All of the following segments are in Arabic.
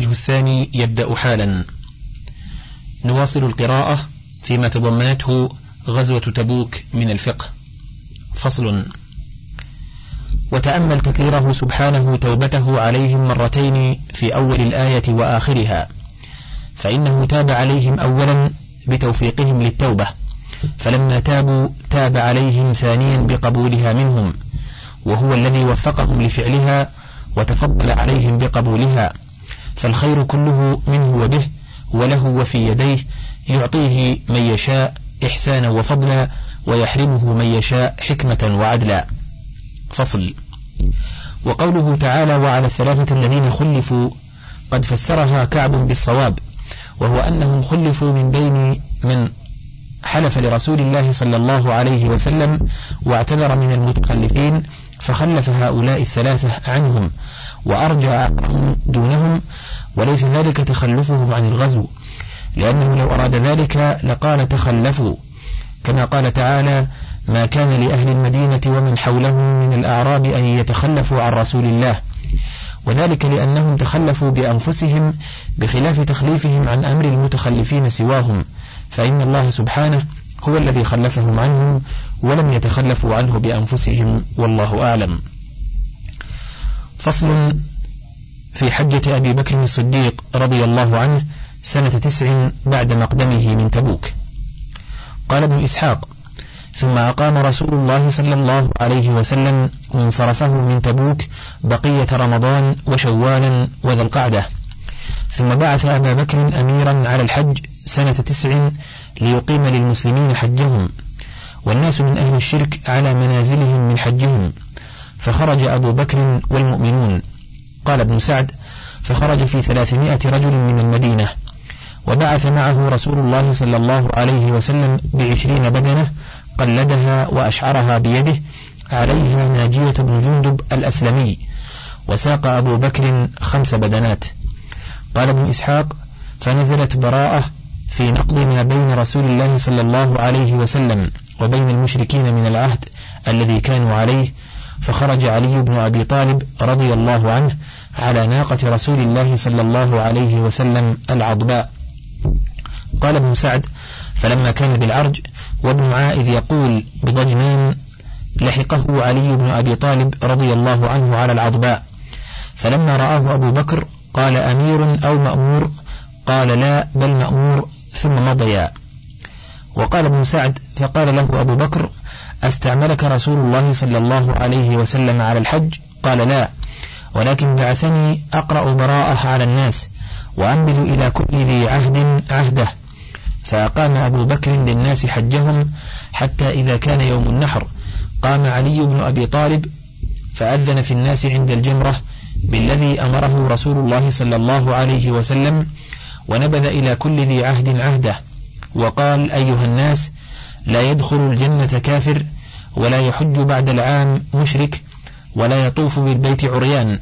الوجه الثاني يبدأ حالا. نواصل القراءة فيما تضمنته غزوة تبوك من الفقه. فصل. وتأمل تكريره سبحانه توبته عليهم مرتين في أول الآية وآخرها فإنه تاب عليهم أولا بتوفيقهم للتوبة فلما تابوا تاب عليهم ثانيا بقبولها منهم وهو الذي وفقهم لفعلها وتفضل عليهم بقبولها. فالخير كله منه وبه وله وفي يديه يعطيه من يشاء إحسانا وفضلا ويحرمه من يشاء حكمة وعدلا. فصل. وقوله تعالى وعلى الثلاثة الذين خلفوا قد فسرها كعب بالصواب وهو أنهم خلفوا من بين من حلف لرسول الله صلى الله عليه وسلم واعتذر من المتخلفين فخلف هؤلاء الثلاثة عنهم وأرجع دونهم وليس ذلك تخلفهم عن الغزو. لأنه لو أراد ذلك لقال تخلفوا. كما قال تعالى ما كان لأهل المدينة ومن حولهم من الأعراب أن يتخلفوا عن رسول الله. وذلك لأنهم تخلفوا بأنفسهم بخلاف تخليفهم عن أمر المتخلفين سواهم. فإن الله سبحانه هو الذي خلفهم عنهم ولم يتخلفوا عنه بأنفسهم والله أعلم. فصل في حجة أبي بكر الصديق رضي الله عنه سنة تسع بعد مقدمه من تبوك. قال ابن إسحاق ثم أقام رسول الله صلى الله عليه وسلم منصرفه من تبوك بقية رمضان وشوالا وذا القعدة. ثم بعث أبا بكر أميرا على الحج سنة تسع ليقيم للمسلمين حجهم والناس من أهل الشرك على منازلهم من حجهم. فخرج أبو بكر والمؤمنون. قال ابن سعد فخرج في ثلاثمائة رجل من المدينة وبعث معه رسول الله صلى الله عليه وسلم بعشرين بدنة قلدها وأشعرها بيده عليها ناجية بن جندب الأسلمي وساق أبو بكر خمس بدنات. قال ابن إسحاق فنزلت براءة في نقض ما بين رسول الله صلى الله عليه وسلم وبين المشركين من العهد الذي كانوا عليه فخرج علي بن أبي طالب رضي الله عنه على ناقة رسول الله صلى الله عليه وسلم العضباء. قال ابن سعد فلما كان بالعرج وابن عائذ يقول بضجنان لحقه علي بن أبي طالب رضي الله عنه على العضباء. فلما رآه أبو بكر قال أمير أو مأمور؟ قال لا بل مأمور. ثم مضيا. وقال ابن سعد فقال له أبو بكر أستعملك رسول الله صلى الله عليه وسلم على الحج؟ قال لا. ولكن بعثني أقرأ براءة على الناس وأنبذ إلى كل ذي عهد عهده. فأقام أبو بكر للناس حجهم حتى إذا كان يوم النحر. قام علي بن أبي طالب فأذن في الناس عند الجمرة بالذي أمره رسول الله صلى الله عليه وسلم ونبذ إلى كل ذي عهد عهده. وقال أيها الناس لا يدخل الجنة كافر ولا يحج بعد العام مشرك ولا يطوف بالبيت عريان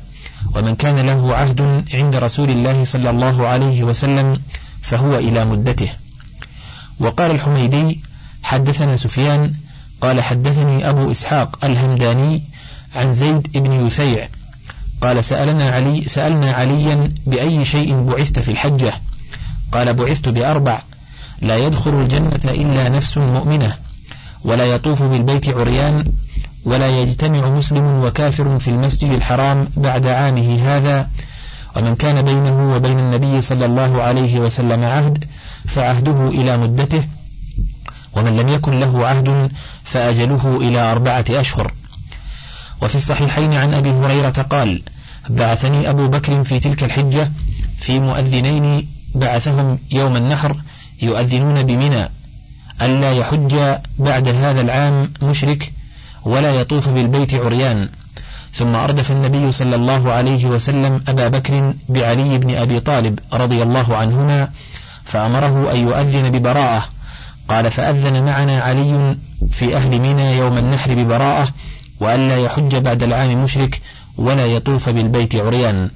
ومن كان له عهد عند رسول الله صلى الله عليه وسلم فهو إلى مدته. وقال الحميدي حدثنا سفيان قال حدثني أبو إسحاق الهمداني عن زيد بن يسيع قال سألنا علي سألنا عليا بأي شيء بعثت في الحجة؟ قال بعثت بأربع لا يدخل الجنة إلا نفس مؤمنة ولا يطوف بالبيت عريان ولا يجتمع مسلم وكافر في المسجد الحرام بعد عامه هذا ومن كان بينه وبين النبي صلى الله عليه وسلم عهد فعهده إلى مدته ومن لم يكن له عهد فأجله إلى أربعة أشهر. وفي الصحيحين عن أبي هريرة قال بعثني أبو بكر في تلك الحجة في مؤذنين بعثهم يوم النحر يؤذنون بمنى ألا يحج بعد هذا العام مشرك ولا يطوف بالبيت عريان. ثم أردف النبي صلى الله عليه وسلم أبا بكر بعلي بن أبي طالب رضي الله عنهما فأمره أن يؤذن ببراءة. قال فأذن معنا علي في أهل منى يوم النحر ببراءة وألا يحج بعد العام مشرك ولا يطوف بالبيت عريان.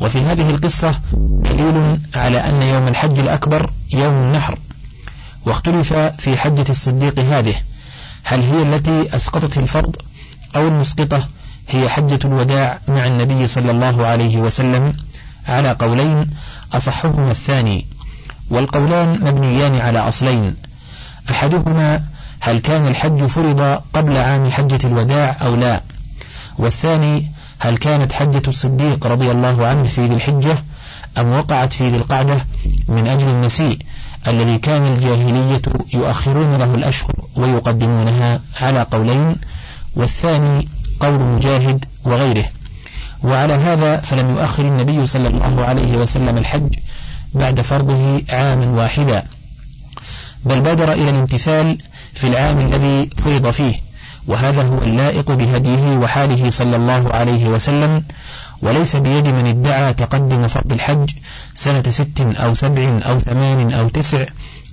وفي هذه القصة دليل على أن يوم الحج الأكبر يوم النحر واختلف في حجة الصديق هذه هل هي التي أسقطت الفرض أو المسقطة هي حجة الوداع مع النبي صلى الله عليه وسلم على قولين أصحهما الثاني والقولان مبنيان على أصلين. أحدهما هل كان الحج فرض قبل عام حجة الوداع أو لا؟ والثاني هل كانت حجة الصديق رضي الله عنه في ذي الحجة أم وقعت في ذي القعدة من أجل النسيء الذي كان الجاهلية يؤخرون له الأشهر ويقدمونها على قولين والثاني قول مجاهد وغيره. وعلى هذا فلم يؤخر النبي صلى الله عليه وسلم الحج بعد فرضه عاما واحدا. بل بادر إلى الامتثال في العام الذي فرض فيه. وهذا هو اللائق بهديه وحاله صلى الله عليه وسلم وليس بيد من ادعى تقدم فرض الحج سنة ست أو سبع أو ثمان أو تسع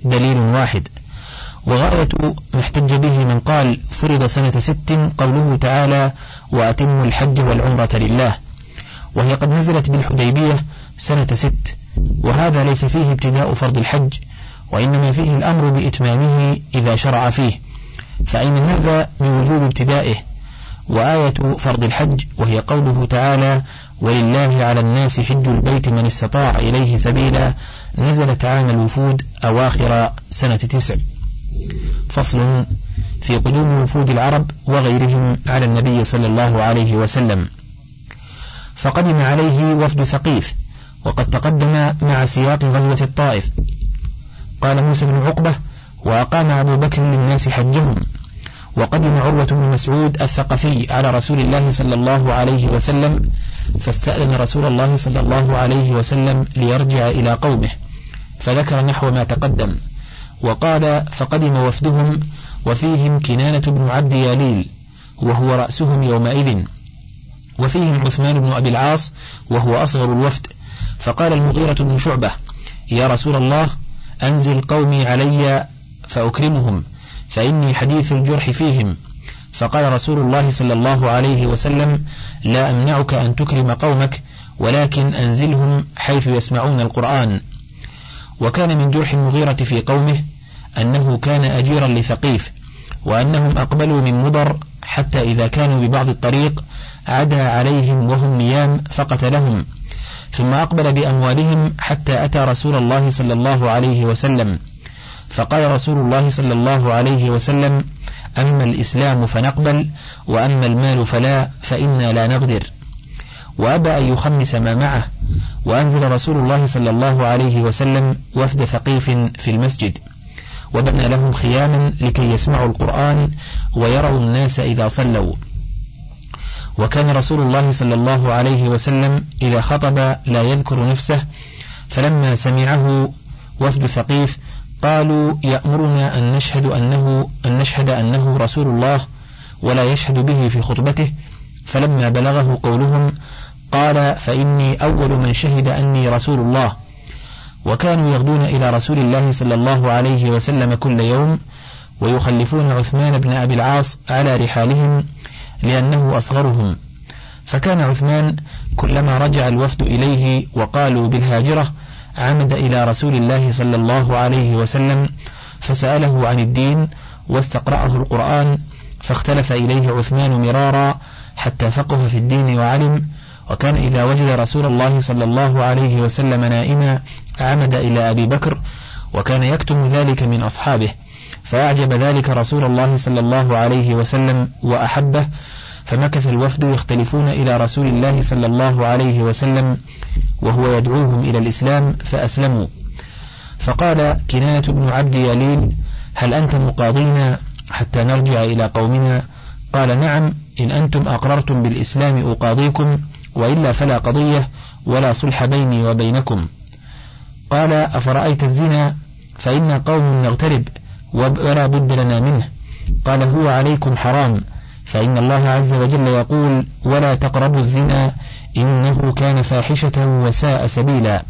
دليل واحد. وغاية ما احتج به من قال فرض سنة ست قوله تعالى وأتم الحج والعمرة لله. وهي قد نزلت بالحديبية سنة ست. وهذا ليس فيه ابتداء فرض الحج وإنما فيه الأمر بإتمامه إذا شرع فيه. فأين هذا من وجوب ابتدائه؟ وآية فرض الحج وهي قوله تعالى ولله على الناس حج البيت من استطاع إليه سبيلا نزلت عام الوفود أواخر سنة تسع. فصل في قدوم وفود العرب وغيرهم على النبي صلى الله عليه وسلم. فقدم عليه وفد ثقيف وقد تقدم مع سياق غزوة الطائف. قال موسى بن عقبة وأقام أبو بكر للناس حجهم. وقدم عروة بن مسعود الثقفي على رسول الله صلى الله عليه وسلم فاستأذن رسول الله صلى الله عليه وسلم ليرجع إلى قومه فذكر نحو ما تقدم. وقال فقدم وفدهم وفيهم كنانة بن عبد ياليل وهو رأسهم يومئذ. وفيهم عثمان بن أبي العاص وهو أصغر الوفد. فقال المغيرة بن شعبة يا رسول الله أنزل قومي علي فأكرمهم فإني حديث الجرح فيهم. فقال رسول الله صلى الله عليه وسلم لا أمنعك أن تكرم قومك ولكن أنزلهم حيث يسمعون القرآن. وكان من جرح المغيرة في قومه أنه كان أجيرا لثقيف وأنهم أقبلوا من مضر حتى إذا كانوا ببعض الطريق عدا عليهم وهم نيام فقتلهم. ثم أقبل بأموالهم حتى أتى رسول الله صلى الله عليه وسلم. فقال رسول الله صلى الله عليه وسلم أما الإسلام فنقبل وأما المال فلا فإنا لا نقدر وأبى أن يخمس ما معه وأنزل رسول الله صلى الله عليه وسلم وفد ثقيف في المسجد. وبنى لهم خياما لكي يسمعوا القرآن ويروا الناس إذا صلوا. وكان رسول الله صلى الله عليه وسلم إذا خطب لا يذكر نفسه فلما سمعه وفد ثقيف قالوا يأمرنا أن نشهد أنه أن نشهد أنه رسول الله ولا يشهد به في خطبته. فلما بلغه قولهم قال فإني أول من شهد أني رسول الله. وكانوا يغدون إلى رسول الله صلى الله عليه وسلم كل يوم ويخلفون عثمان بن أبي العاص على رحالهم لأنه أصغرهم. فكان عثمان كلما رجع الوفد إليه وقالوا بالهاجرة عمد إلى رسول الله صلى الله عليه وسلم فسأله عن الدين واستقرأه القرآن فاختلف إليه عثمان مرارا حتى فقه في الدين وعلم وكان إذا وجد رسول الله صلى الله عليه وسلم نائما عمد إلى أبي بكر وكان يكتم ذلك من أصحابه فأعجب ذلك رسول الله صلى الله عليه وسلم وأحبه فمكث الوفد يختلفون إلى رسول الله صلى الله عليه وسلم وهو يدعوهم إلى الإسلام فأسلموا. فقال كنانة بن عبد يليل هل أنت مقاضينا حتى نرجع إلى قومنا؟ قال نعم إن أنتم أقررتم بالإسلام أقاضيكم وإلا فلا قضية ولا صلح بيني وبينكم. قال أفرأيت الزنا؟ فإن قوم نغترب ولا بد لنا منه. قال هو عليكم حرام فإن الله عز وجل يقول ولا تقربوا الزنا إنه كان فاحشة وساء سبيلا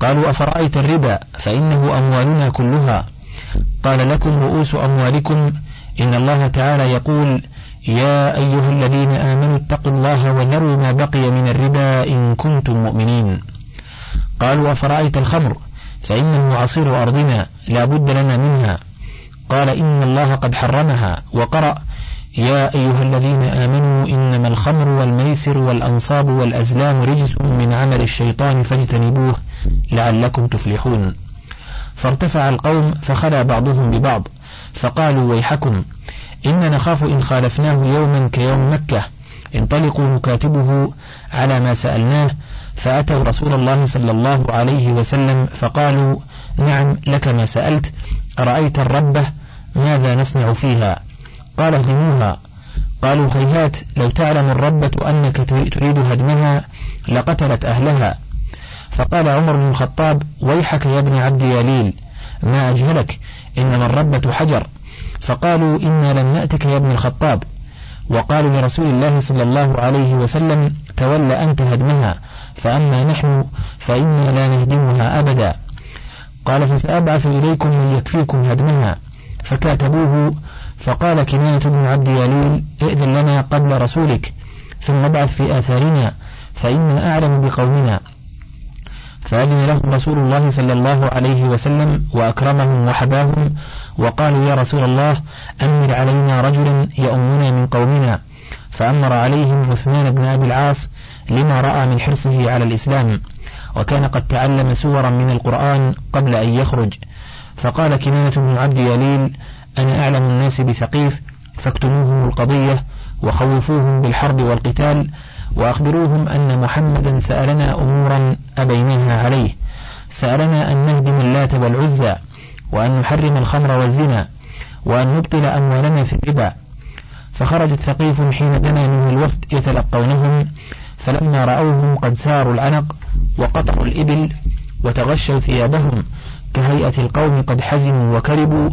قالوا أفرأيت الربا؟ فإنه أموالنا كلها قال لكم رؤوس أموالكم إن الله تعالى يقول يا أيها الذين آمنوا اتقوا الله وذروا ما بقي من الربا إن كنتم مؤمنين قالوا أفرأيت الخمر؟ فإنه عصير أرضنا لا بد لنا منها قال إن الله قد حرمها وقرأ يا أيها الذين آمنوا إنما الخمر والميسر والأنصاب والأزلام رجس من عمل الشيطان فاجتنبوه لعلكم تفلحون. فارتفع القوم فخلا بعضهم ببعض فقالوا ويحكم إن نخاف إن خالفناه يوما كيوم مكة انطلقوا نكاتبه على ما سألناه فأتوا رسول الله صلى الله عليه وسلم فقالوا نعم لك ما سألت أرأيت الربة ماذا نصنع فيها؟ قال اهدموها قالوا هيهات لو تعلم الربة أنك تريد هدمها لقتلت أهلها. فقال عمر بن الخطاب ويحك يا ابن عبد ياليل ما أجهلك؟ إنما الربة حجر. فقالوا إنا لم نأتك يا ابن الخطاب. وقالوا لرسول الله صلى الله عليه وسلم تولى أنت هدمها فأما نحن فإنا لا نهدمها أبدا. قال فسأبعث إليكم من يكفيكم هدمها. فكاتبوه فقال كنانة بن عبد يليل ائذن لنا قبل رسولك ثم ابعث في آثارنا فإنا أعلم بقومنا. فأذن لهم رسول الله صلى الله عليه وسلم وأكرمهم وحباهم وقالوا يا رسول الله أمر علينا رجلا يؤمنا من قومنا. فأمر عليهم عثمان بن أبي العاص لما رأى من حرصه على الإسلام وكان قد تعلم سورا من القرآن قبل أن يخرج. فقال كنانة بن عبد يليل أنا أعلم الناس بثقيف فاكتموهم القضية وخوفوهم بالحرب والقتال وأخبروهم أن محمدا سألنا أمورا أبيناها عليه. سألنا أن نهدم اللات والعزى وأن نحرم الخمر والزنا وأن نبطل أموالنا في الربا. فخرجت ثقيف حين دنا منه الوفد يتلقونهم فلما رأوهم قد ساروا العنق وقطعوا الإبل وتغشوا ثيابهم كهيئة القوم قد حزموا وكربوا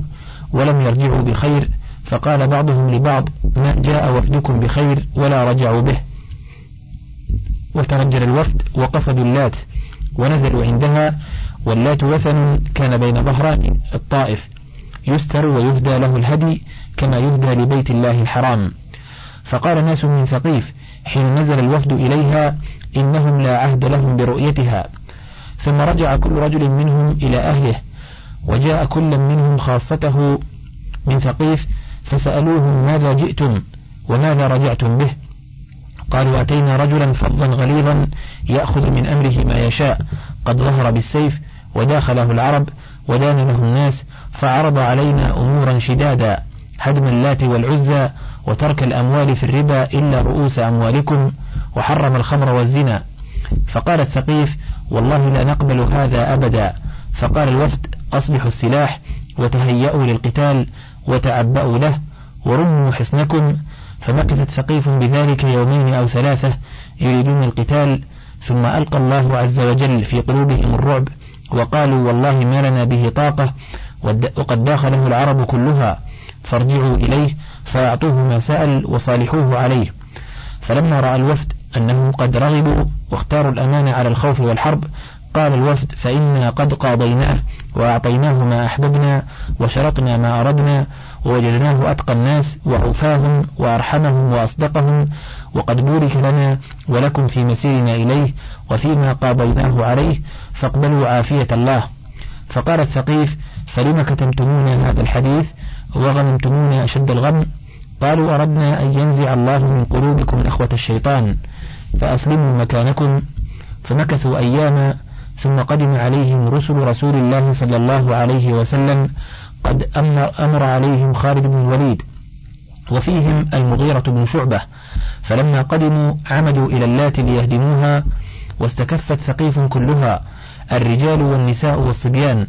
ولم يرجعوا بخير فقال بعضهم لبعض ما جاء وفدكم بخير ولا رجعوا به. وترجل الوفد وقصدوا اللات ونزلوا عندها واللات وثن كان بين ظهران الطائف يستر ويهدى له الهدي كما يهدى لبيت الله الحرام. فقال ناس من ثقيف حين نزل الوفد إليها إنهم لا عهد لهم برؤيتها. ثم رجع كل رجل منهم إلى أهله وجاء كل منهم خاصته من ثقيف فسألوهم ماذا جئتم وماذا رجعتم به؟ قالوا أتينا رجلا فظا غليظا يأخذ من أمره ما يشاء قد ظهر بالسيف وداخله العرب ودان له الناس فعرض علينا أمورا شدادا هدم اللات والعزى وترك الأموال في الربا إلا رؤوس أموالكم وحرم الخمر والزنا. فقال الثقيف والله لا نقبل هذا أبدا. فقال الوفد أصلحوا السلاح وتهيأوا للقتال وتعبأوا له ورموا حصنكم فمكثت ثقيف بذلك يومين أو ثلاثة يريدون القتال ثم ألقى الله عز وجل في قلوبهم الرعب وقالوا والله ما لنا به طاقة وقد داخله العرب كلها فارجعوا إليه فأعطوه ما سأل وصالحوه عليه. فلما رأى الوفد أنهم قد رغبوا واختاروا الأمان على الخوف والحرب قال الوفد فإنا قد قاضيناه وأعطيناه ما أحببنا وشرطنا ما أردنا ووجدناه أتقى الناس وأوفاهم وأرحمهم وأصدقهم وقد بورك لنا ولكم في مسيرنا إليه وفيما قاضيناه عليه فاقبلوا عافية الله. فقال الثقيف فلم كتمتمون هذا الحديث وغنمتمون أشد الغم؟ قالوا أردنا أن ينزع الله من قلوبكم إخوة الشيطان فأسلموا مكانكم. فمكثوا أياما ثم قدم عليهم رسل رسول الله صلى الله عليه وسلم قد أمر, أمر عليهم خالد بن الوليد وفيهم المغيرة بن شعبة فلما قدموا عمدوا إلى اللات ليهدموها واستكفت ثقيف كلها الرجال والنساء والصبيان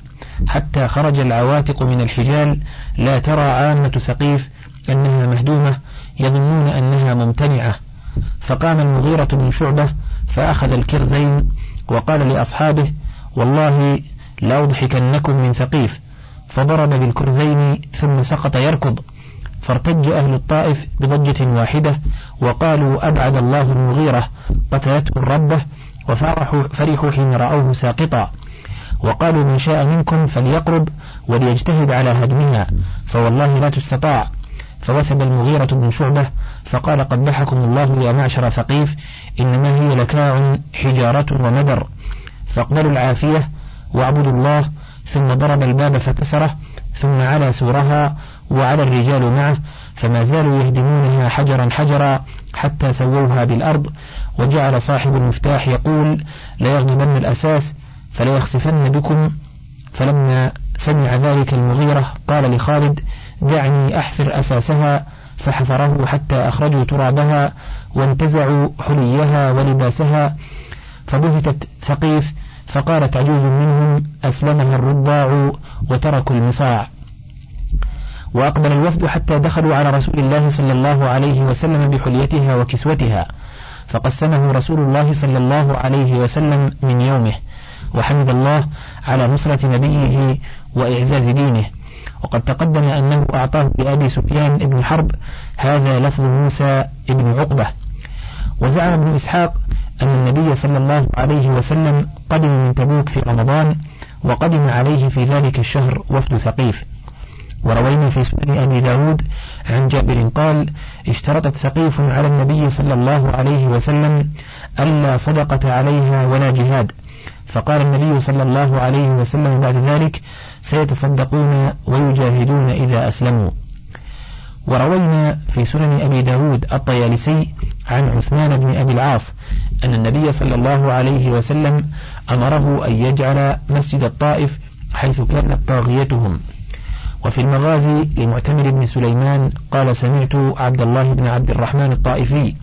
حتى خرج العواتق من الحجال لا ترى عامة ثقيف أنها مهدومة يظنون أنها ممتنعة. فقام المغيرة بن شعبة فأخذ الكرزين وقال لأصحابه والله لأضحكنكم من ثقيف. فضرب بالكرزين ثم سقط يركض. فارتج أهل الطائف بضجة واحدة وقالوا أبعد الله المغيرة. قتلته الربة وفرحوا فرحوا حين رأوه ساقطا. وقالوا من شاء منكم فليقرب وليجتهد على هدمها. فوالله لا تستطاع. فوثب المغيرة بن شعبة فقال قبحكم الله يا معشر ثقيف إنما هي لكاع حجارة ومدر. فاقبلوا العافية واعبدوا الله ثم ضرب الباب فكسره ثم على سورها وعلى الرجال معه فما زالوا يهدمونها حجرا حجرا حتى سووها بالأرض. وجعل صاحب المفتاح يقول ليغلبن الأساس فليخسفن بكم. فلما سمع ذلك المغيرة قال لخالد دعني أحفر أساسها فحفره حتى أخرجوا ترابها وانتزعوا حليها ولباسها فبهتت ثقيف فقالت عجوز منهم أسلمها الرضاع وتركوا المصاع. وأقبل الوفد حتى دخلوا على رسول الله صلى الله عليه وسلم بحليتها وكسوتها فقسمه رسول الله صلى الله عليه وسلم من يومه وحمد الله على نصرة نبيه وإعزاز دينه. وقد تقدم أنه أعطاه لأبي سفيان بن حرب هذا لفظ موسى بن عقبة. وزعم ابن إسحاق أن النبي صلى الله عليه وسلم قدم من تبوك في رمضان وقدم عليه في ذلك الشهر وفد ثقيف. وروينا في سنن أبي داود عن جابر قال اشترطت ثقيف على النبي صلى الله عليه وسلم ألا صدقة عليها ولا جهاد فقال النبي صلى الله عليه وسلم بعد ذلك سيتصدقون ويجاهدون إذا أسلموا. وروينا في سنن أبي داود الطيالسي عن عثمان بن أبي العاص أن النبي صلى الله عليه وسلم أمره أن يجعل مسجد الطائف حيث كانت طاغيتهم. وفي المغازي لمعتمر بن سليمان قال سمعت عبد الله بن عبد الرحمن الطائفي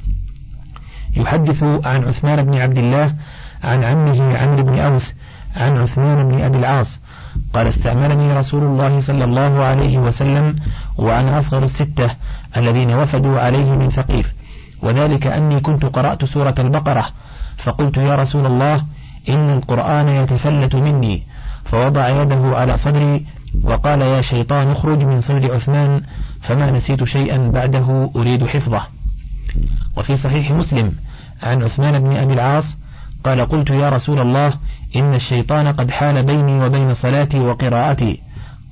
يحدث عن عثمان بن عبد الله عن عمه عمرو بن أوس عن عثمان بن أبي العاص قال استعملني رسول الله صلى الله عليه وسلم وأنا أصغر الستة الذين وفدوا عليه من ثقيف. وذلك أني كنت قرأت سورة البقرة فقلت يا رسول الله إن القرآن يتفلت مني. فوضع يده على صدري وقال يا شيطان اخرج من صدر عثمان فما نسيت شيئا بعده أريد حفظه. وفي صحيح مسلم عن عثمان بن أبي العاص قال قلت يا رسول الله إن الشيطان قد حال بيني وبين صلاتي وقراءتي.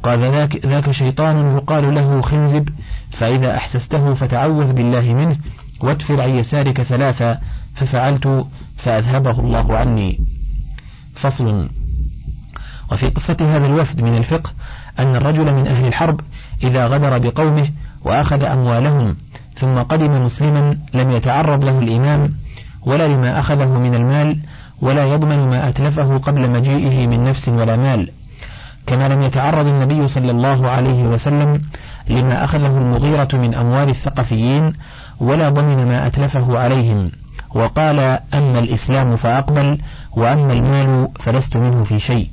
قال ذاك, ذاك شيطان يقال له خنزب فإذا أحسسته فتعوذ بالله منه وادفر عن يسارك ثلاثة ففعلت فأذهبه الله عني. فصل. وفي قصة هذا الوفد من الفقه أن الرجل من أهل الحرب إذا غدر بقومه وأخذ أموالهم ثم قدم مسلما لم يتعرض له الإمام ولا لما أخذه من المال ولا يضمن ما أتلفه قبل مجيئه من نفس ولا مال كما لم يتعرض النبي صلى الله عليه وسلم لما أخذه المغيرة من أموال الثقفيين ولا ضمن ما أتلفه عليهم وقال أما الإسلام فأقبل وأما المال فلست منه في شيء.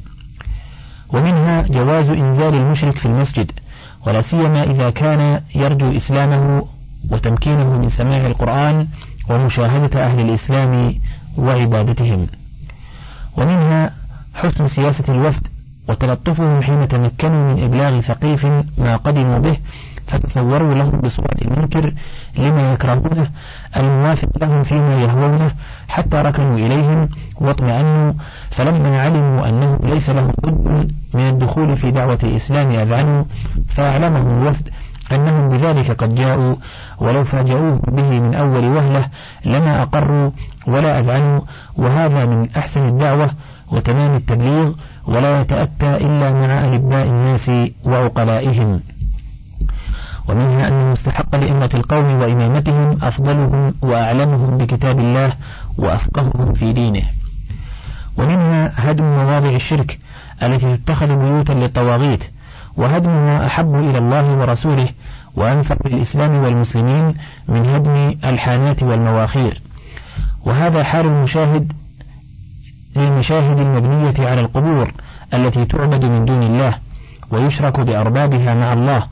ومنها جواز إنزال المشرك في المسجد ولا سيما إذا كان يرجو إسلامه وتمكينه من سماع القرآن ومشاهدة أهل الإسلام وعبادتهم. ومنها حسن سياسة الوفد وتلطفهم حين تمكنوا من إبلاغ ثقيف ما قدموا به فتصوروا لهم بصورة المنكر لما يكرهونه الموافق لهم فيما يهوونه حتى ركنوا إليهم واطمأنوا فلما علموا أنه ليس لهم بد من الدخول في دعوة الإسلام أذعنوا فأعلمهم الوفد أنهم بذلك قد جاءوا ولو فاجأوه به من أول وهلة لما أقروا ولا أذعنوا وهذا من أحسن الدعوة وتمام التبليغ ولا يتأتى إلا مع ألباء الناس وعقلائهم. ومنها أن المستحق لأمة القوم وإمامتهم أفضلهم وأعلمهم بكتاب الله وأفقههم في دينه. ومنها هدم مواضع الشرك التي تتخذ بيوتا للطواغيت وهدمها أحب إلى الله ورسوله وأنفع للإسلام والمسلمين من هدم الحانات والمواخير. وهذا حال المشاهد للمشاهد المبنية على القبور التي تعبد من دون الله ويشرك بأربابها مع الله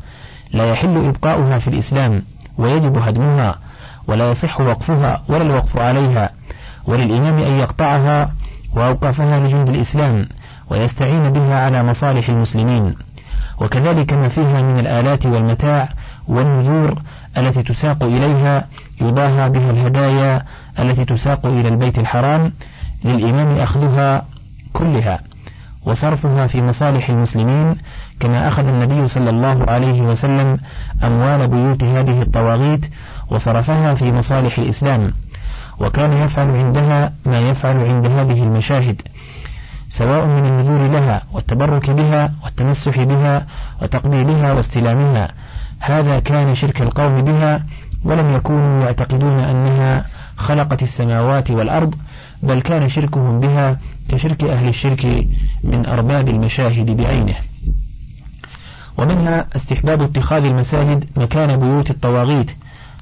لا يحل إبقاؤها في الإسلام ويجب هدمها ولا يصح وقفها ولا الوقف عليها وللإمام أن يقطعها وأوقافها لجند الإسلام ويستعين بها على مصالح المسلمين. وكذلك ما فيها من الآلات والمتاع والنذور التي تساق إليها يضاهى بها الهدايا التي تساق إلى البيت الحرام للإمام أخذها كلها وصرفها في مصالح المسلمين كما أخذ النبي صلى الله عليه وسلم أموال بيوت هذه الطواغيت وصرفها في مصالح الإسلام وكان يفعل عندها ما يفعل عند هذه المشاهد سواء من النذور لها والتبرك بها والتمسح بها وتقبيلها واستلامها. هذا كان شرك القوم بها ولم يكونوا يعتقدون أنها خلقت السماوات والأرض بل كان شركهم بها كشرك أهل الشرك من أرباب المشاهد بعينه. ومنها استحباب اتخاذ المساجد مكان بيوت الطواغيت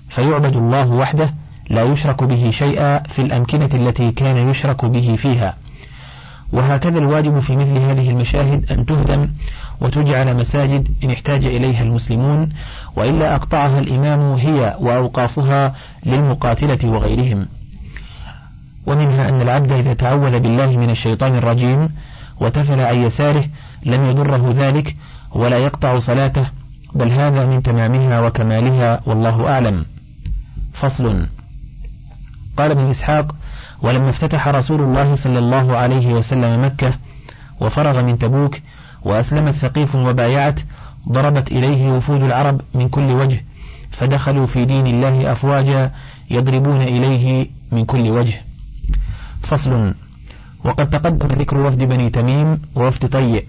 فيعبد الله وحده لا يشرك به شيئا في الأمكنة التي كان يشرك به فيها. وهكذا الواجب في مثل هذه المشاهد أن تهدم وتجعل مساجد إن احتاج إليها المسلمون وإلا أقطعها الإمام هي وأوقافها للمقاتلة وغيرهم. ومنها أن العبد إذا تعوذ بالله من الشيطان الرجيم وتفل عن يساره لم يضره ذلك ولا يقطع صلاته بل هذا من تمامها وكمالها والله أعلم. فصل. قال ابن إسحاق ولما افتتح رسول الله صلى الله عليه وسلم مكة وفرغ من تبوك وأسلمت ثقيف وبايعت ضربت إليه وفود العرب من كل وجه فدخلوا في دين الله أفواجا يضربون إليه من كل وجه. فصل وقد تقدم ذكر وفد بني تميم ووفد طيء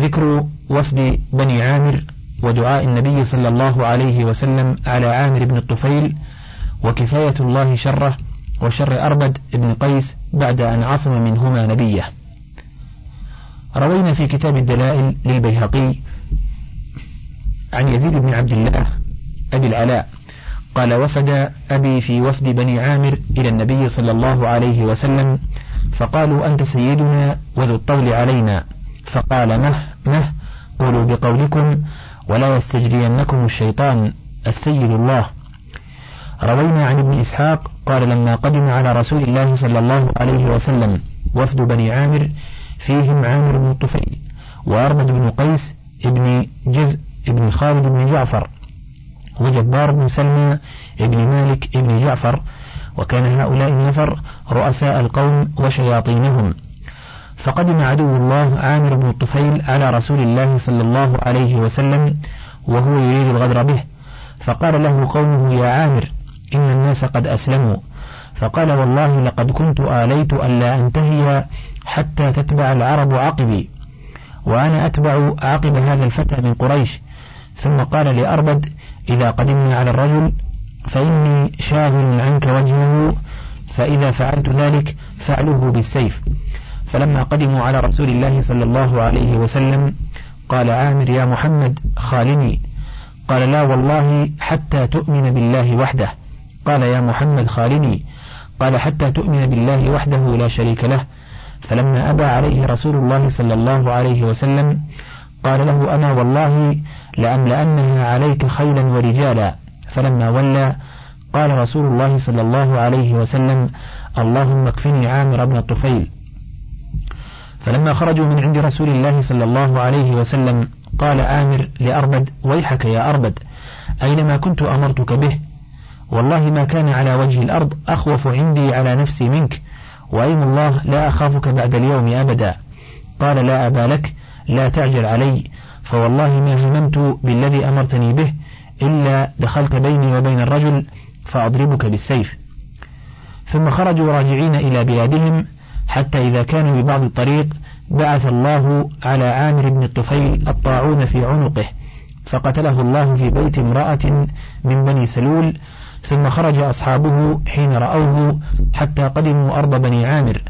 ذكر وفد بني عامر ودعاء النبي صلى الله عليه وسلم على عامر بن الطفيل وكفاية الله شره وشر أربد بن قيس بعد أن عصم منهما نبيه. روينا في كتاب الدلائل للبيهقي عن يزيد بن عبد الله أبي العلاء. قال وفد أبي في وفد بني عامر إلى النبي صلى الله عليه وسلم فقالوا أنت سيدنا وذو الطول علينا. فقال مه مه قولوا بقولكم ولا يستجرينكم الشيطان السيد الله. روينا عن ابن إسحاق قال لما قدم على رسول الله صلى الله عليه وسلم وفد بني عامر فيهم عامر بن الطفيل وأرمد بن قيس ابن جزء ابن خالد بن جعفر وجبار بن سلمى ابن مالك ابن جعفر وكان هؤلاء النفر رؤساء القوم وشياطينهم. فقدم عدو الله عامر بن الطفيل على رسول الله صلى الله عليه وسلم وهو يريد الغدر به فقال له قومه يا عامر إن الناس قد أسلموا. فقال والله لقد كنت آليت ألا أنتهي حتى تتبع العرب عقبي. وأنا أتبع عقب هذا الفتى من قريش. ثم قال لأربد إذا قدمنا على الرجل فإني شاغل عنك وجهه فإذا فعلت ذلك فعله بالسيف. فلما قدموا على رسول الله صلى الله عليه وسلم قال عامر يا محمد خالني. قال لا والله حتى تؤمن بالله وحده. قال يا محمد خالني قال حتى تؤمن بالله وحده لا شريك له. فلما أبى عليه رسول الله صلى الله عليه وسلم قال له أنا والله لأملأنها عليك خيلا ورجالا. فلما ولى قال رسول الله صلى الله عليه وسلم اللهم اكفني عامر بن الطفيل فلما خرجوا من عند رسول الله صلى الله عليه وسلم قال عامر لأربد ويحك يا أربد أينما كنت أمرتك به؟ والله ما كان على وجه الأرض أخوف عندي على نفسي منك وأيم الله لا أخافك بعد اليوم أبدا. قال لا أبا لك لا تعجل علي فوالله ما هممت بالذي أمرتني به إلا دخلت بيني وبين الرجل فأضربك بالسيف. ثم خرجوا راجعين إلى بلادهم حتى إذا كانوا ببعض الطريق بعث الله على عامر بن الطفيل الطاعون في عنقه فقتله الله في بيت امرأة من بني سلول ثم خرج أصحابه حين رأوه حتى قدموا أرض بني عامر.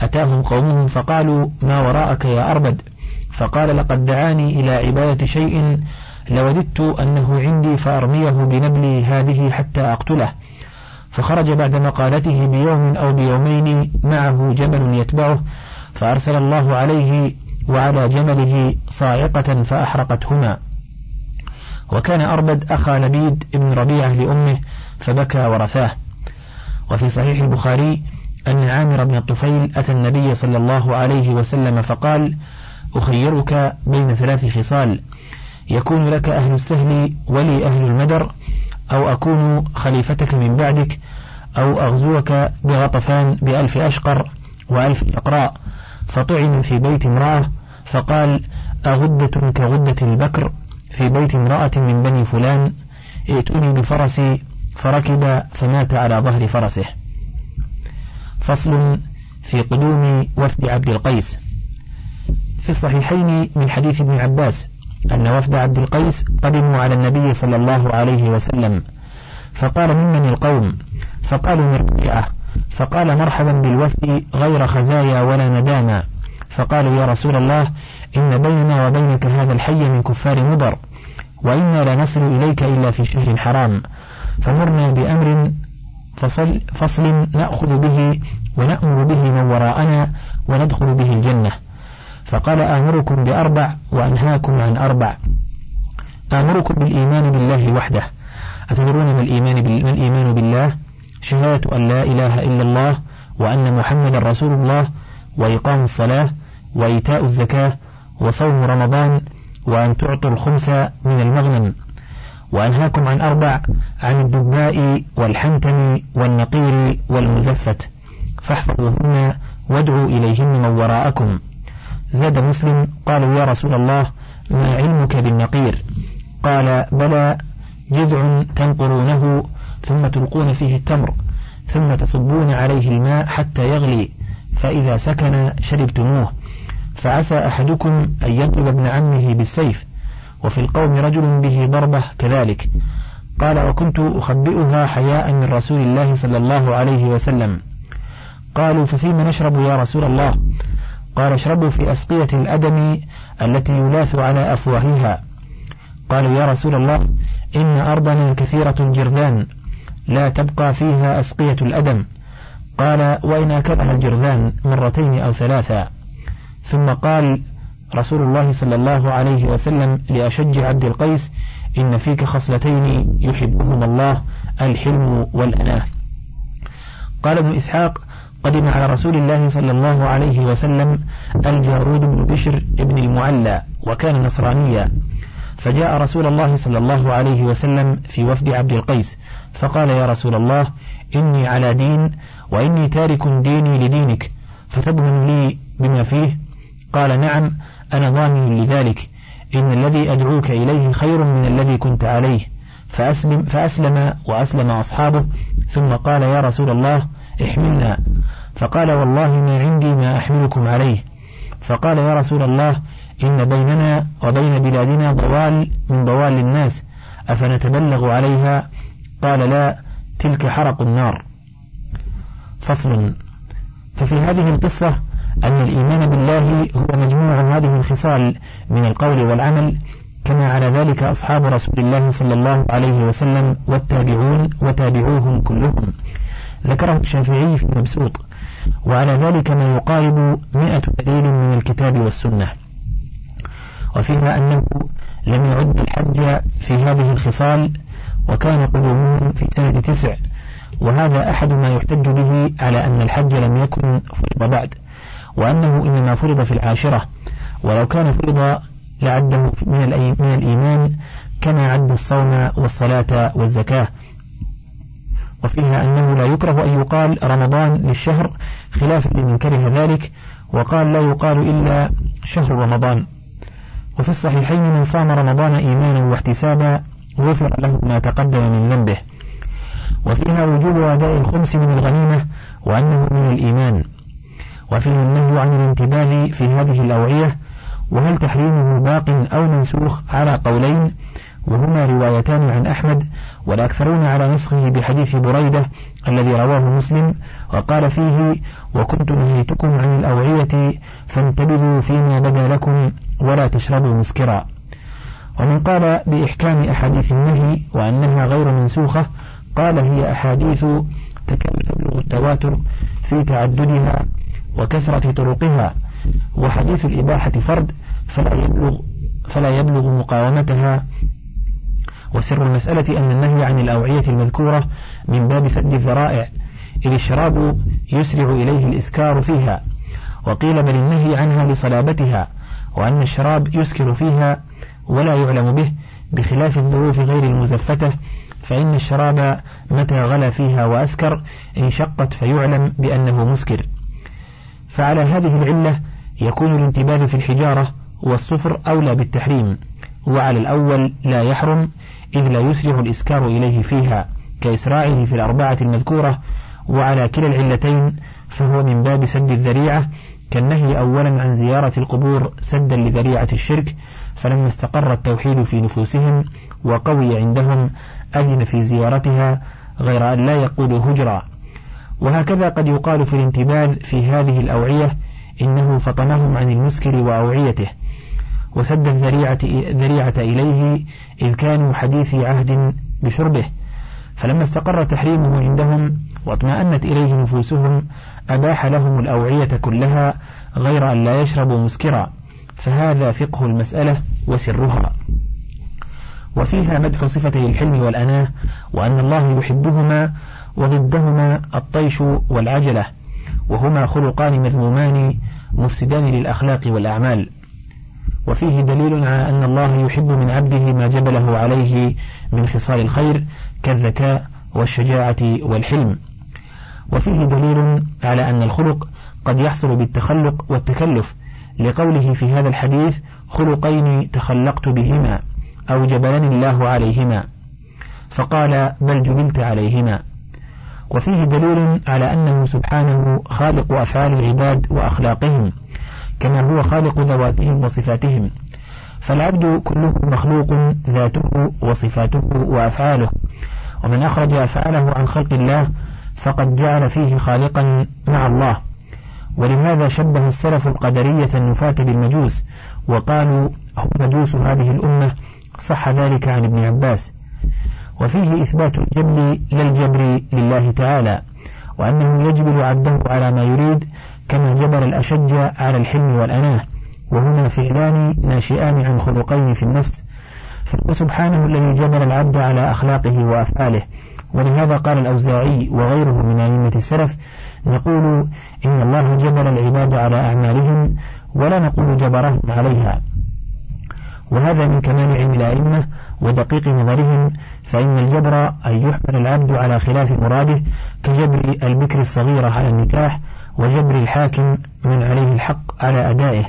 أتاهم قومهم فقالوا ما وراءك يا أربد؟ فقال لقد دعاني إلى عبادة شيء لوددت أنه عندي فأرميه بنبلي هذه حتى أقتله. فخرج بعد مقالته بيوم أو بيومين معه جمل يتبعه فأرسل الله عليه وعلى جمله صاعقة فأحرقتهما. وكان أربد أخا لبيد بن ربيعة لأمه فبكى ورثاه. وفي صحيح البخاري أن عامر بن الطفيل أتى النبي صلى الله عليه وسلم فقال أخيرك بين ثلاث خصال يكون لك أهل السهل ولي أهل المدر أو أكون خليفتك من بعدك أو أغزوك بغطفان بألف أشقر وألف أقراء. فطعن في بيت امرأة فقال أغدة كغدة البكر. في بيت امرأة من بني فلان ائتوني بفرسي فركب فمات على ظهر فرسه. فصل في قدوم وفد عبد القيس. في الصحيحين من حديث ابن عباس أن وفد عبد القيس قدموا على النبي صلى الله عليه وسلم. فقال ممن القوم؟ فقالوا من ربيعة فقال مرحبا بالوفد غير خزايا ولا ندامة. فقالوا يا رسول الله إن بيننا وبينك هذا الحي من كفار مضر وإنا لا نصل إليك إلا في شهر حرام. فمرنا بأمر فصل, فصل نأخذ به ونأمر به من وراءنا وندخل به الجنة. فقال آمركم بأربع وأنهاكم عن أربع. آمركم بالإيمان بالله وحده. أتدرون ما الإيمان, ما الإيمان بالله؟ شهادة أن لا إله إلا الله وأن محمد رسول الله وإقام الصلاة وإيتاء الزكاة وصوم رمضان وأن تعطوا الخمس من المغنم. وأنهاكم عن أربع عن الدباء والحنتم والنقير والمزفت. فاحفظوهن وادعوا إليهن من وراءكم. زاد مسلم قالوا يا رسول الله ما علمك بالنقير؟ قال بلى جذع تنقرونه ثم تلقون فيه التمر ثم تصبون عليه الماء حتى يغلي. فإذا سكن شربتموه فعسى أحدكم أن يضرب ابن عمه بالسيف وفي القوم رجل به ضربة كذلك. قال وكنت أخبئها حياء من رسول الله صلى الله عليه وسلم. قالوا ففيما نشرب يا رسول الله؟ قال اشربوا في أسقية الأدم التي يلاث على أفواهها. قالوا يا رسول الله إن أرضنا كثيرة الجرذان لا تبقى فيها أسقية الأدم. قال وإن أكلها الجرذان مرتين أو ثلاثا. ثم قال رسول الله صلى الله عليه وسلم لأشج عبد القيس إن فيك خصلتين يحبهما الله الحلم والأناة. قال ابن إسحاق قدم على رسول الله صلى الله عليه وسلم الجارود بن بشر ابن المعلى وكان نصرانيا. فجاء رسول الله صلى الله عليه وسلم في وفد عبد القيس فقال يا رسول الله إني على دين وإني تارك ديني لدينك فتضمن لي بما فيه؟ قال نعم أنا ضامن لذلك. إن الذي أدعوك إليه خير من الذي كنت عليه. فأسلم, فأسلم وأسلم أصحابه. ثم قال يا رسول الله احملنا. فقال والله ما عندي ما أحملكم عليه. فقال يا رسول الله إن بيننا وبين بلادنا ضوال من ضوال الناس أفنتبلغ عليها؟ قال لا. تلك حرق النار. فصل. ففي هذه القصة أن الإيمان بالله هو مجموع هذه الخصال من القول والعمل كما على ذلك أصحاب رسول الله صلى الله عليه وسلم والتابعون وتابعوهم كلهم. ذكره الشافعي في المبسوط. وعلى ذلك ما يقارب مئة دليل من الكتاب والسنة. وفيها أنه لم يعد الحج في هذه الخصال وكان قدومهم في سنة تسع. وهذا أحد ما يحتج به على أن الحج لم يكن فرض بعد وأنه إنما فرض في العاشرة. ولو كان فرض لعده من, من الإيمان كما عد الصوم والصلاة والزكاة. وفيها أنه لا يكره أن يقال رمضان للشهر خلافا لمن كره ذلك وقال لا يقال إلا شهر رمضان. وفي الصحيحين من صام رمضان إيمانا واحتسابا غفر له ما تقدم من ذنبه. وفيها وجوب أداء الخمس من الغنيمة وأنه من الإيمان. وفيه النهي عن الانتباه في هذه الأوعية وهل تحريمه باق أو منسوخ على قولين؟ وهما روايتان عن أحمد والأكثرون على نسخه بحديث بريدة الذي رواه مسلم وقال فيه وكنت نهيتكم عن الأوعية فانتبذوا فيما بدا لكم ولا تشربوا مسكرا. ومن قال بإحكام أحاديث النهي وأنها غير منسوخة قال هي أحاديث تبلغ التواتر في تعددها وكثرة طرقها وحديث الإباحة فرد فلا يبلغ فلا يبلغ مقاومتها. وسر المسألة أن النهي عن الأوعية المذكورة من باب سد الذرائع إذ الشراب يسرع إليه الإسكار فيها وقيل بل النهي عنها لصلابتها وأن الشراب يسكر فيها ولا يعلم به بخلاف الظروف غير المزفتة فإن الشراب متى غلى فيها وأسكر انشقت فيعلم بأنه مسكر. فعلى هذه العلة يكون الانتباه في الحجارة والصفر أولى بالتحريم وعلى الأول لا يحرم إذ لا يسرع الإسكار إليه فيها كإسراعه في الأربعة المذكورة وعلى كلا العلتين فهو من باب سد الذريعة كالنهي أولا عن زيارة القبور سدا لذريعة الشرك فلما استقر التوحيد في نفوسهم وقوي عندهم أذن في زيارتها غير أن لا يقول هجرا. وهكذا قد يقال في الانتباذ في هذه الأوعية إنه فطمهم عن المسكر وأوعيته. وسد الذريعة, ذريعة إليه إذ كانوا حديثي عهد بشربه. فلما استقر تحريمه عندهم واطمأنت إليه نفوسهم أباح لهم الأوعية كلها غير أن لا يشربوا مسكرا. فهذا فقه المسألة وسرها. وفيها مدح صفتي الحلم والأناة وأن الله يحبهما وضدهما الطيش والعجلة وهما خلقان مذمومان مفسدان للأخلاق والأعمال. وفيه دليل على أن الله يحب من عبده ما جبله عليه من خصال الخير كالذكاء والشجاعة والحلم. وفيه دليل على أن الخلق قد يحصل بالتخلق والتكلف لقوله في هذا الحديث خلقين تخلقت بهما أو جبلني الله عليهما. فقال بل جبلت عليهما. وفيه دليل على أنه سبحانه خالق أفعال العباد وأخلاقهم كما هو خالق ذواتهم وصفاتهم. فالعبد كله مخلوق ذاته وصفاته وأفعاله. ومن أخرج أفعاله عن خلق الله فقد جعل فيه خالقا مع الله. ولهذا شبه السلف القدرية النفاة بالمجوس وقالوا هم مجوس هذه الأمة صح ذلك عن ابن عباس. وفيه إثبات الجبل للجبر لله تعالى وأنه يجبل عبده على ما يريد كما جبل الأشج على الحلم والأناة وهما فعلان ناشئان عن خلقين في النفس. فهو سبحانه الذي جبل العبد على أخلاقه وأفعاله. ولهذا قال الأوزاعي وغيره من أئمة السلف نقول إن الله جبل العباد على أعمالهم ولا نقول جبرهم عليها. وهذا من كمال علم الأئمة ودقيق نظرهم فإن الجبر أن يحمل العبد على خلاف مراده كجبر البكر الصغيرة على النكاح وجبر الحاكم من عليه الحق على أدائه.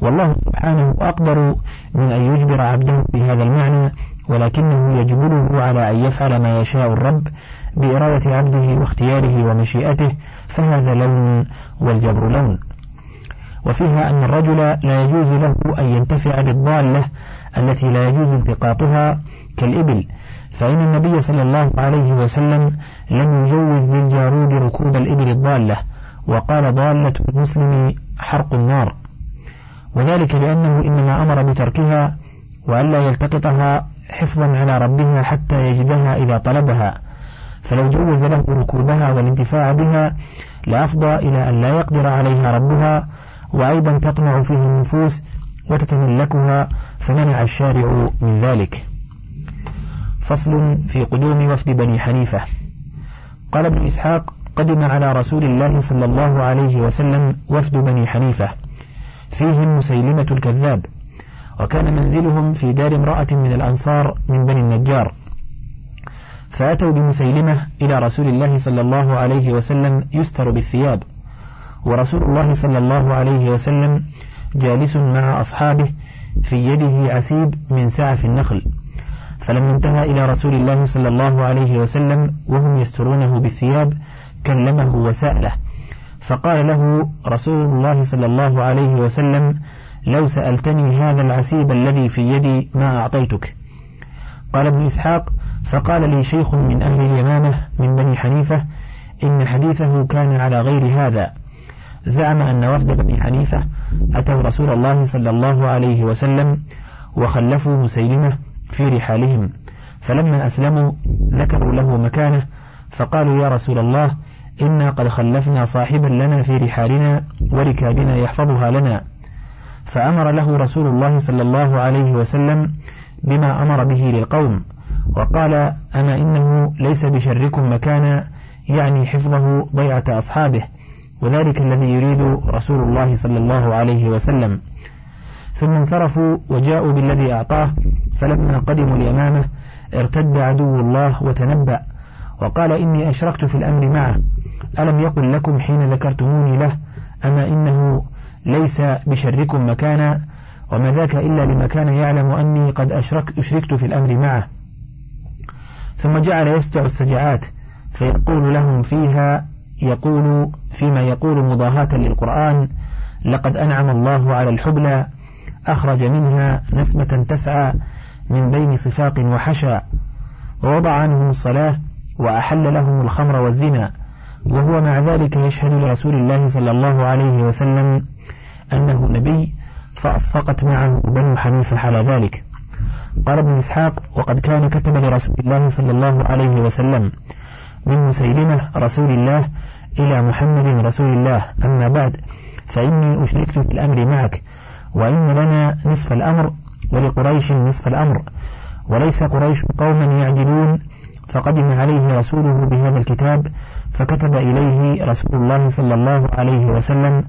والله سبحانه أقدر من أن يجبر عبده بهذا المعنى ولكنه يجبره على أن يفعل ما يشاء الرب بإرادة عبده واختياره ومشيئته فهذا لون والجبر لون. وفيها أن الرجل لا يجوز له أن ينتفع بالضالة التي لا يجوز التقاطها كالإبل فإن النبي صلى الله عليه وسلم لم يجوز للجارود ركوب الإبل الضالة وقال ضالة المسلم حرق النار. وذلك لأنه إنما أمر بتركها وألا يلتقطها حفظا على ربها حتى يجدها إذا طلبها. فلو جوز له ركوبها والانتفاع بها لأفضى إلى أن لا يقدر عليها ربها وأيضا تطمع فيه النفوس وتتملكها فمنع الشارع من ذلك. فصل في قدوم وفد بني حنيفة. قال ابن إسحاق قدم على رسول الله صلى الله عليه وسلم وفد بني حنيفة. فيهم مسيلمة الكذاب. وكان منزلهم في دار امرأة من الأنصار من بني النجار. فأتوا بمسيلمة إلى رسول الله صلى الله عليه وسلم يستر بالثياب. ورسول الله صلى الله عليه وسلم جالس مع أصحابه في يده عسيب من سعف النخل. فلما انتهى إلى رسول الله صلى الله عليه وسلم وهم يسترونه بالثياب كلمه وسأله. فقال له رسول الله صلى الله عليه وسلم لو سألتني هذا العسيب الذي في يدي ما أعطيتك. قال ابن إسحاق فقال لي شيخ من أهل اليمامة من بني حنيفة إن حديثه كان على غير هذا. زعم أن وفد بني حنيفة أتوا رسول الله صلى الله عليه وسلم وخلفوا مسيلمة في رحالهم. فلما أسلموا ذكروا له مكانه فقالوا يا رسول الله إنا قد خلفنا صاحبا لنا في رحالنا وركابنا يحفظها لنا. فأمر له رسول الله صلى الله عليه وسلم بما أمر به للقوم. وقال أما إنه ليس بشركم مكانا يعني حفظه ضيعة أصحابه وذلك الذي يريد رسول الله صلى الله عليه وسلم. ثم انصرفوا وجاءوا بالذي أعطاه فلما قدموا اليمامة ارتد عدو الله وتنبأ وقال إني أشركت في الأمر معه ألم يقل لكم حين ذكرتموني له أما إنه ليس بشركم مكانا وما ذاك إلا لما كان يعلم أني قد أشرك أشركت في الأمر معه. ثم جعل يستع السجعات فيقول لهم فيها يقول فيما يقول مضاهاة للقرآن لقد أنعم الله على الحبلى أخرج منها نسمة تسعى من بين صفاق وحشى ووضع عنهم الصلاة وأحل لهم الخمر والزنا وهو مع ذلك يشهد لرسول الله صلى الله عليه وسلم أنه نبي فأصفقت معه بنو حنيفة على ذلك. قال ابن إسحاق وقد كان كتب لرسول الله صلى الله عليه وسلم من مسيلمة رسول الله إلى محمد رسول الله. أما بعد فإني أشركت في الأمر معك وإن لنا نصف الأمر ولقريش نصف الأمر وليس قريش قوما يعدلون فقدم عليه رسوله بهذا الكتاب فكتب إليه رسول الله صلى الله عليه وسلم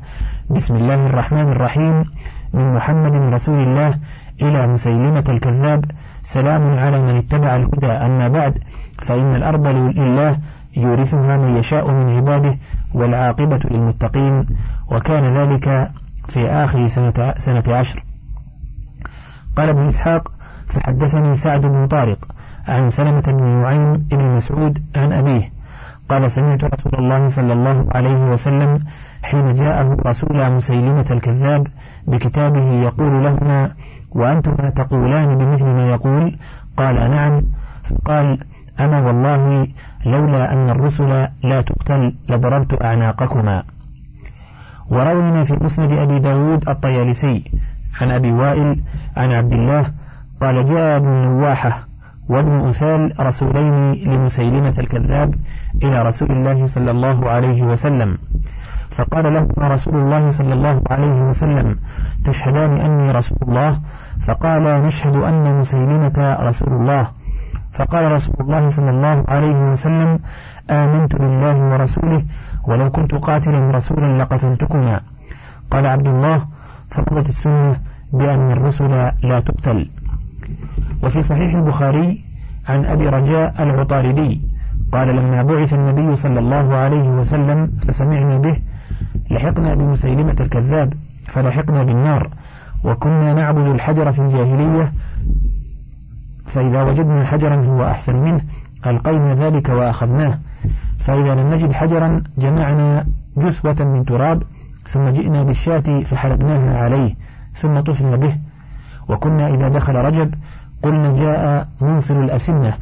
بسم الله الرحمن الرحيم من محمد رسول الله إلى مسيلمة الكذاب سلام على من اتبع الهدى. أما بعد فإن الأرض لله يورثها من يشاء من عباده والعاقبة للمتقين. وكان ذلك في آخر سنة, سنة عشر. قال ابن إسحاق فحدثني سعد بن طارق عن سلمة بن نعيم بن مسعود عن أبيه. قال سمعت رسول الله صلى الله عليه وسلم حين جاءه رسول مسيلمة الكذاب بكتابه يقول لهما وأنتما تقولان بمثل ما يقول. قال نعم. فقال أنا والله لولا أن الرسل لا تقتل لضربت أعناقكما. وروينا في مسند أبي داود الطيالسي عن أبي وائل عن عبد الله قال جاء ابن نواحة وابن أثال رسولين لمسيلمة الكذاب إلى رسول الله صلى الله عليه وسلم. فقال لهما رسول الله صلى الله عليه وسلم تشهدان أني رسول الله فقال نشهد أن مسيلمة رسول الله. فقال رسول الله صلى الله عليه وسلم آمنت بالله ورسوله ولو كنت قاتلا رسولا لقتلتكما. قال عبد الله فقضت السنة بأن الرسل لا تقتل. وفي صحيح البخاري عن أبي رجاء العطاردي قال لما بعث النبي صلى الله عليه وسلم فسمعنا به لحقنا بمسيلمة الكذاب فلحقنا بالنار. وكنا نعبد الحجر في الجاهلية فإذا وجدنا حجرا هو أحسن منه ألقينا ذلك وأخذناه. فإذا لم نجد حجرا جمعنا جثوة من تراب ثم جئنا بالشاة فحلبناها عليه ثم طفنا به. وكنا إذا دخل رجب قلنا جاء منصل الأسنة.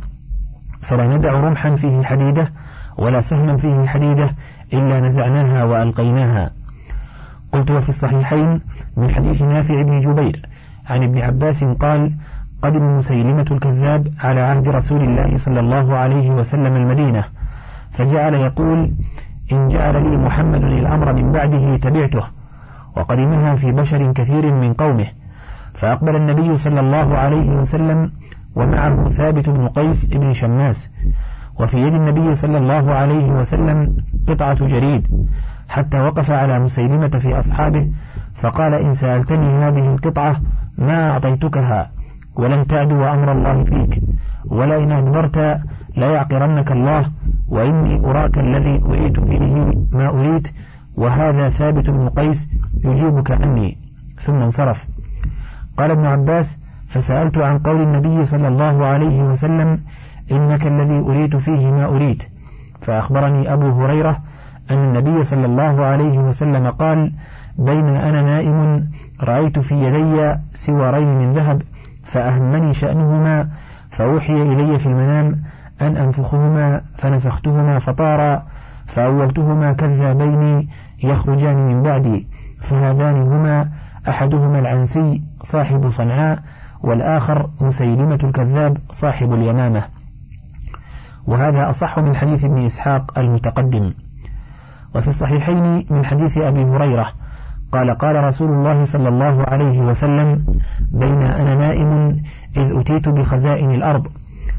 فلا ندع رمحا فيه حديدة ولا سهما فيه حديدة إلا نزعناها وألقيناها. قلت وفي الصحيحين من حديث نافع بن جبير عن ابن عباس قال قدم مسيلمة الكذاب على عهد رسول الله صلى الله عليه وسلم المدينة فجعل يقول إن جعل لي محمد الأمر من بعده تبعته وقدمها في بشر كثير من قومه فأقبل النبي صلى الله عليه وسلم ومعه ثابت بن قيس بن شماس وفي يد النبي صلى الله عليه وسلم قطعة جريد حتى وقف على مسيلمة في أصحابه فقال إن سألتني هذه القطعة ما أعطيتكها ولن تعدو أمر الله فيك ولئن أدبرت ليعقرنك الله وإني أراك الذي أريد فيه ما أريد وهذا ثابت بن قيس يجيبك عني. ثم انصرف. قال ابن عباس فسألت عن قول النبي صلى الله عليه وسلم إنك الذي أريد فيه ما أريد. فأخبرني أبو هريرة أن النبي صلى الله عليه وسلم قال بين أنا نائم رأيت في يدي سوارين من ذهب فأهمني شأنهما فأوحي إلي في المنام أن أنفخهما فنفختهما فطارا فأولتهما كذابين يخرجان من بعدي فهذان هما أحدهما العنسي صاحب صنعاء والآخر مسيلمة الكذاب صاحب اليمامة. وهذا أصح من حديث ابن إسحاق المتقدم. وفي الصحيحين من حديث أبي هريرة قال قال رسول الله صلى الله عليه وسلم بين أنا نائم إذ أتيت بخزائن الأرض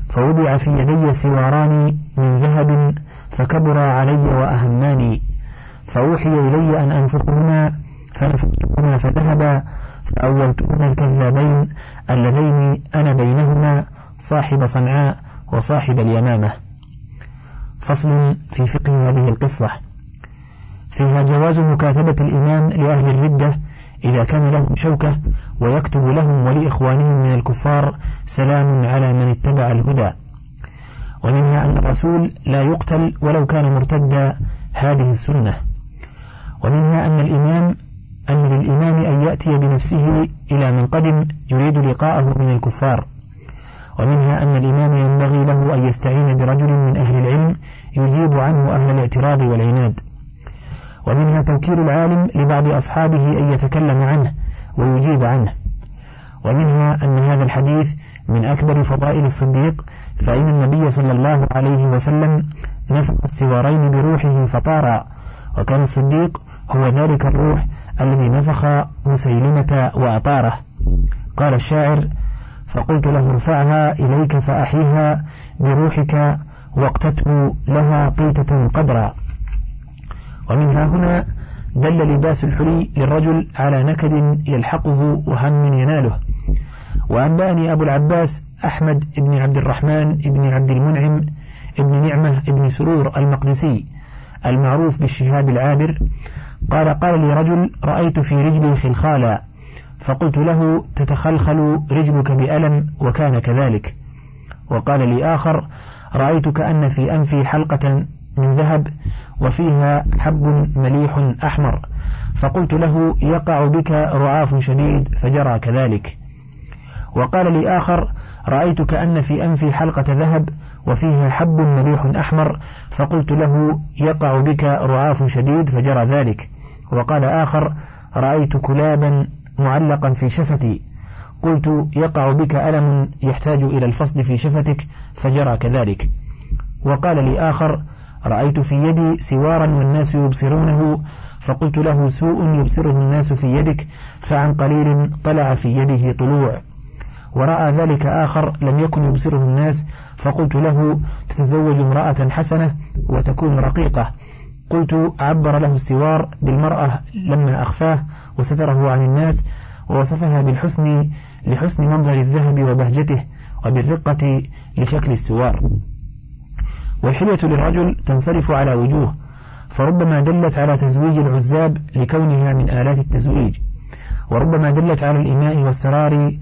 فوضع في يدي سواران من ذهب فكبر علي وأهماني فأوحي إلي أن أنفخهما فنفختهما فذهبا فأولتهما الكذابين اللذين أنا بينهما صاحب صنعاء وصاحب اليمامة. فصل في فقه هذه القصة. فيها جواز مكاتبة الإمام لأهل الردة إذا كان لهم شوكة ويكتب لهم ولإخوانهم من الكفار سلام على من اتبع الهدى. ومنها أن الرسول لا يقتل ولو كان مرتدا هذه السنة. ومنها أن الإمام أن للإمام أن يأتي بنفسه إلى من قدم يريد لقاءه من الكفار. ومنها أن الإمام ينبغي له أن يستعين برجل من أهل العلم يجيب عنه أهل الاعتراض والعناد. ومنها توكيل العالم لبعض أصحابه أن يتكلم عنه ويجيب عنه. ومنها أن هذا الحديث من أكبر فضائل الصديق فإن النبي صلى الله عليه وسلم نفخ السوارين بروحه فطارا وكان الصديق هو ذلك الروح الذي نفخ مسيلمة وأطاره. قال الشاعر فقلت له ارفعها إليك فأحيها بروحك واقتته لها قيتة قدرا ومنها هنا دل لباس الحلي للرجل على نكد يلحقه وهم يناله. وأنبأني أبو العباس أحمد بن عبد الرحمن بن عبد المنعم بن نعمة بن سرور المقدسي المعروف بالشهاب العابر. قال قال لي رجل رأيت في رجلي خلخالا فقلت له تتخلخل رجلك بألم وكان كذلك. وقال لي آخر رأيت كأن في أنفي حلقة من ذهب وفيها حب مليح أحمر. فقلت له يقع بك رعاف شديد فجرى كذلك. وقال لي آخر رأيت كأن في أنفي حلقة ذهب وفيها حب مليح أحمر. فقلت له يقع بك رعاف شديد فجرى ذلك. وقال آخر رأيت كلابا معلقا في شفتي. قلت يقع بك ألم يحتاج إلى الفصل في شفتك فجرى كذلك. وقال لي آخر رأيت في يدي سوارا والناس يبصرونه فقلت له سوء يبصره الناس في يدك فعن قليل طلع في يده طلوع. ورأى ذلك آخر لم يكن يبصره الناس فقلت له تتزوج امرأة حسنة وتكون رقيقة. قلت عبر له السوار بالمرأة لما أخفاه وستره عن الناس ووصفها بالحسن لحسن منظر الذهب وبهجته وبالرقة لشكل السوار. والحلية للرجل تنصرف على وجوه فربما دلت على تزويج العزاب لكونها من آلات التزويج وربما دلت على الإماء والسرار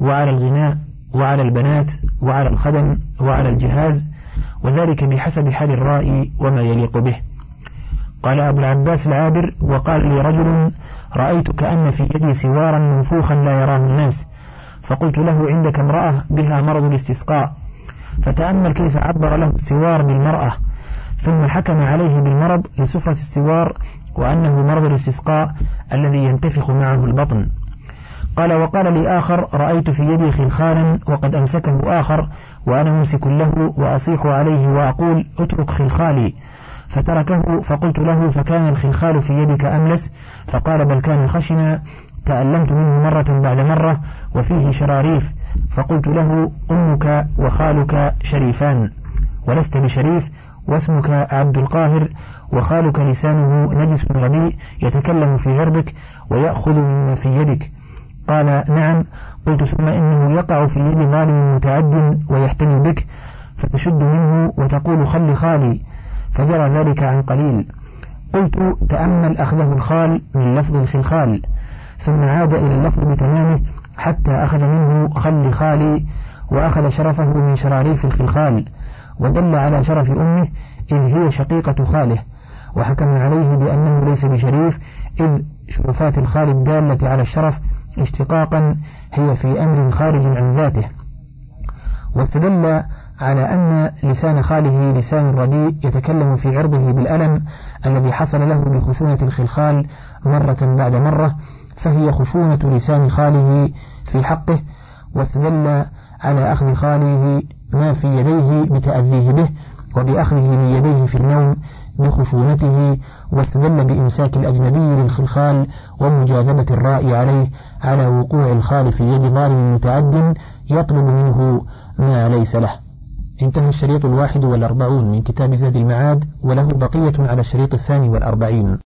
وعلى الغناء وعلى البنات وعلى الخدم وعلى الجهاز وذلك بحسب حال الرائي وما يليق به. قال أبو العباس العابر وقال لي رجل رأيت كأن في يدي سوارا منفوخا لا يراه الناس فقلت له عندك امرأة بها مرض الاستسقاء؟ فتأمل كيف عبر له السوار بالمرأة ثم حكم عليه بالمرض لسفرة السوار وأنه مرض الاستسقاء الذي ينتفخ معه البطن. قال وقال لي آخر رأيت في يدي خلخالا وقد أمسكه آخر وأنا ممسك له وأصيح عليه وأقول اترك خلخالي فتركه فقلت له فكان الخلخال في يدك أملس؟ فقال بل كان خشنا تألمت منه مرة بعد مرة وفيه شراريف. فقلت له أمك وخالك شريفان ولست بشريف واسمك عبد القاهر وخالك لسانه نجس رديء يتكلم في عرضك ويأخذ مما في يدك. قال نعم. قلت ثم إنه يقع في يد ظالم متعد ويحتمي بك فتشد منه وتقول خل خالي. فجرى ذلك عن قليل. قلت تأمل أخذه الخال من لفظ الخلخال ثم عاد إلى اللفظ بتمامه حتى أخذ منه خل خالي وأخذ شرفه من شراريف الخلخال ودل على شرف أمه إذ هي شقيقة خاله وحكم عليه بأنه ليس بشريف إذ شرفات الخال الدالة على الشرف اشتقاقا هي في أمر خارج عن ذاته. واستدل على أن لسان خاله لسان رديء يتكلم في عرضه بالألم الذي حصل له بخشونة الخلخال مرة بعد مرة فهي خشونة لسان خاله في حقه واستدل على أخذ خاله ما في يديه بتأذيه به وبأخذه من يديه في النوم بخشونته واستدل بإمساك الأجنبي للخلخال ومجاذبة الرائي عليه على وقوع الخال في يد ظالم متعد يطلب منه ما ليس له. انتهى الشريط الواحد والأربعون من كتاب زاد المعاد وله بقية على الشريط الثاني والأربعين.